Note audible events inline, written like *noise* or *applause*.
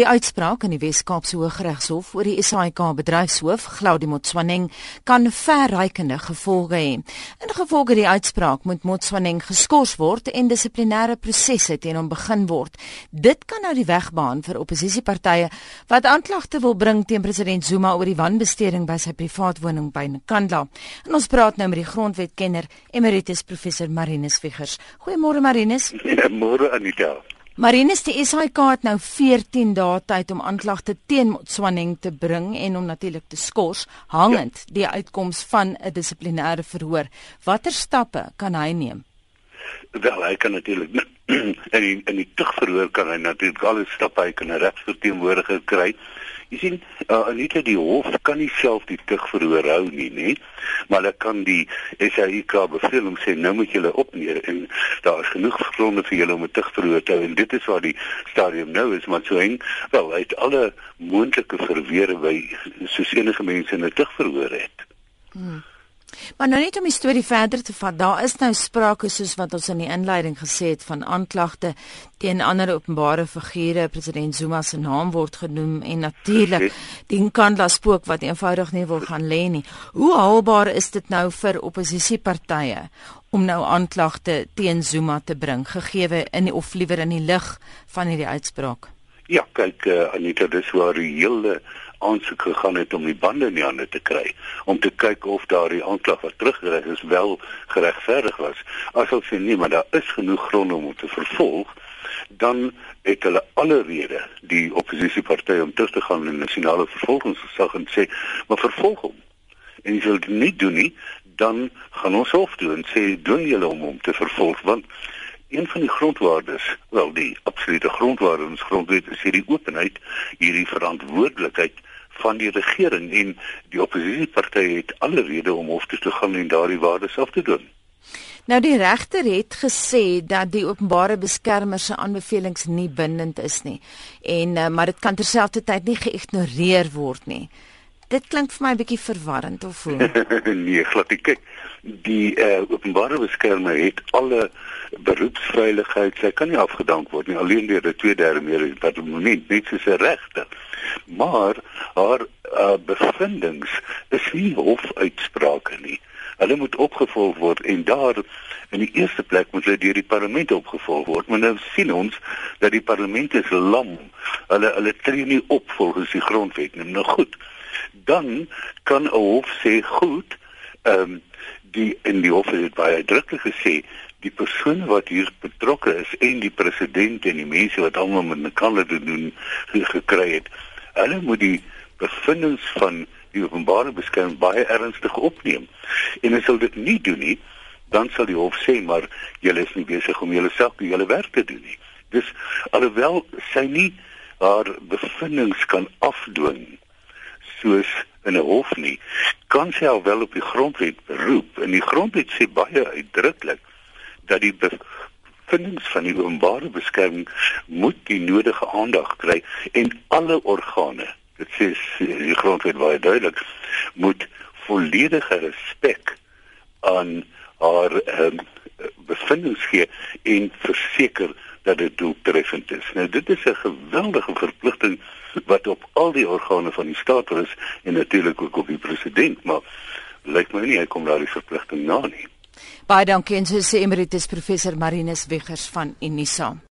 Die uitspraak in die Wes-Kaapse Hooggeregshof oor die SAIK bedryfshoof, Glaudie Motswaneng, kan verrykende gevolge hê. In gevolge die uitspraak moet Motswaneng geskort word en dissiplinêre prosesse teen hom begin word. Dit kan nou die weg baan vir opposisiepartye wat aanklagte wil bring teen president Zuma oor die wanbesteding by sy privaat woning by Nkandla. En ons praat nou met die grondwetkenner Emeritus Professor Marinus Wiggers. Goeiemôre Marinus. Goeiemôre Anita. Marinus die SAIK het nou 14 dae tyd om aanklagte teen Motswaneng te bring en om natuurlik te skors hangend ja. die uitkoms van 'n dissiplinêre verhoor. Watter stappe kan hy neem? Wel, hy kan natuurlik *clears throat* in die, in die tugverhoor kan hy natuurlik al die stappe hy kan 'n regsverteenwoordiger kry. Jy sien, uh, Anita die hof kan nie self die tug verhoor hou nie, nê? Maar hulle kan die SAIK beveel om sê nou moet julle opneem en daar is genoeg gronde vir julle om 'n tug verhoor te hou en dit is waar die stadium nou is, maar so en wel uit alle moontlike verweer by soos enige mense in 'n tug verhoor het. Hmm. Maar nou net om die storie verder te vat, daar is nou sprake soos wat ons in die inleiding gesê het van aanklagte teen ander openbare figure, president Zuma se naam word genoem en natuurlik die Nkandla spook wat eenvoudig nie wil gaan lê nie. Hoe haalbaar is dit nou vir oppositiepartye om nou aanklagte teen Zuma te bring, gegee in of liewer in die lig van hierdie uitspraak? Ja, kyk uh, Anita, dis waar die hele aansoek gegaan het om die bande in die hande te kry om te kyk of daardie aanklag wat teruggerig is wel geregverdig was. As hulle sê nee, maar daar is genoeg gronde om te vervolg, dan het hulle alle rede die oppositiepartye om terug te gaan in nasionale vervolgingsgesag en sê, maar vervolg hom. En as hulle dit nie doen nie, dan gaan ons hof toe en sê doen julle om hom te vervolg want een van die grondwaardes, wel die absolute grondwaarde ons grondwet is hierdie openheid, hierdie verantwoordelikheid van die regering en die oppositiepartye het alle rede om hof toe te gaan en daardie waardes af te doen. Nou die regter het gesê dat die openbare beskermer se aanbevelings nie bindend is nie en uh, maar dit kan terselfdertyd nie geïgnoreer word nie. Dit klink vir my 'n bietjie verwarrend of hoe? *laughs* nee, glad nie. Kyk, die uh, openbare beskermer het alle beroepsveiligheid, sy kan nie afgedank word nie alleen deur 'n 2/3 meerderheid wat op moment net soos 'n regter. Maar haar uh, bevindinge is nie hofuitsprake nie. Hulle moet opgevolg word en daar in die eerste plek moet hulle deur die parlement opgevolg word. Maar nou sien ons dat die parlement is lam. Hulle hulle tree nie op volgens die grondwet nie. Nou goed. Dan kan 'n hof sê goed, ehm um, die in die hof het baie uitdruklik gesê die persone wat hier betrokke is en die president en die mense wat almal met mekaar te doen gekry het, hulle moet die bevindinge van die openbare beskerming baie ernstig opneem. En as hulle dit nie doen nie, dan sal die hof sê maar julle is nie besig om julle die hele werk te doen nie. Dus alhoewel sy nie haar bevindinge kan afdwing soos in 'n hof nie, kan sy alwel op die grondwet beroep en die grondwet sê baie uitdruklik dat die bevindings van die openbare beskerming moet die nodige aandag kry en alle organe dit sê die grondwet baie duidelik moet volledige respek aan haar um, bevindings gee en verseker dat dit doeltreffend is. Nou dit is 'n geweldige verpligting wat op al die organe van die staat is en natuurlik ook op die president, maar lyk my nie hy kom daardie verpligting na nie. Baie dankie en so sê emeritus professor Marinus Wiggers van Unisa.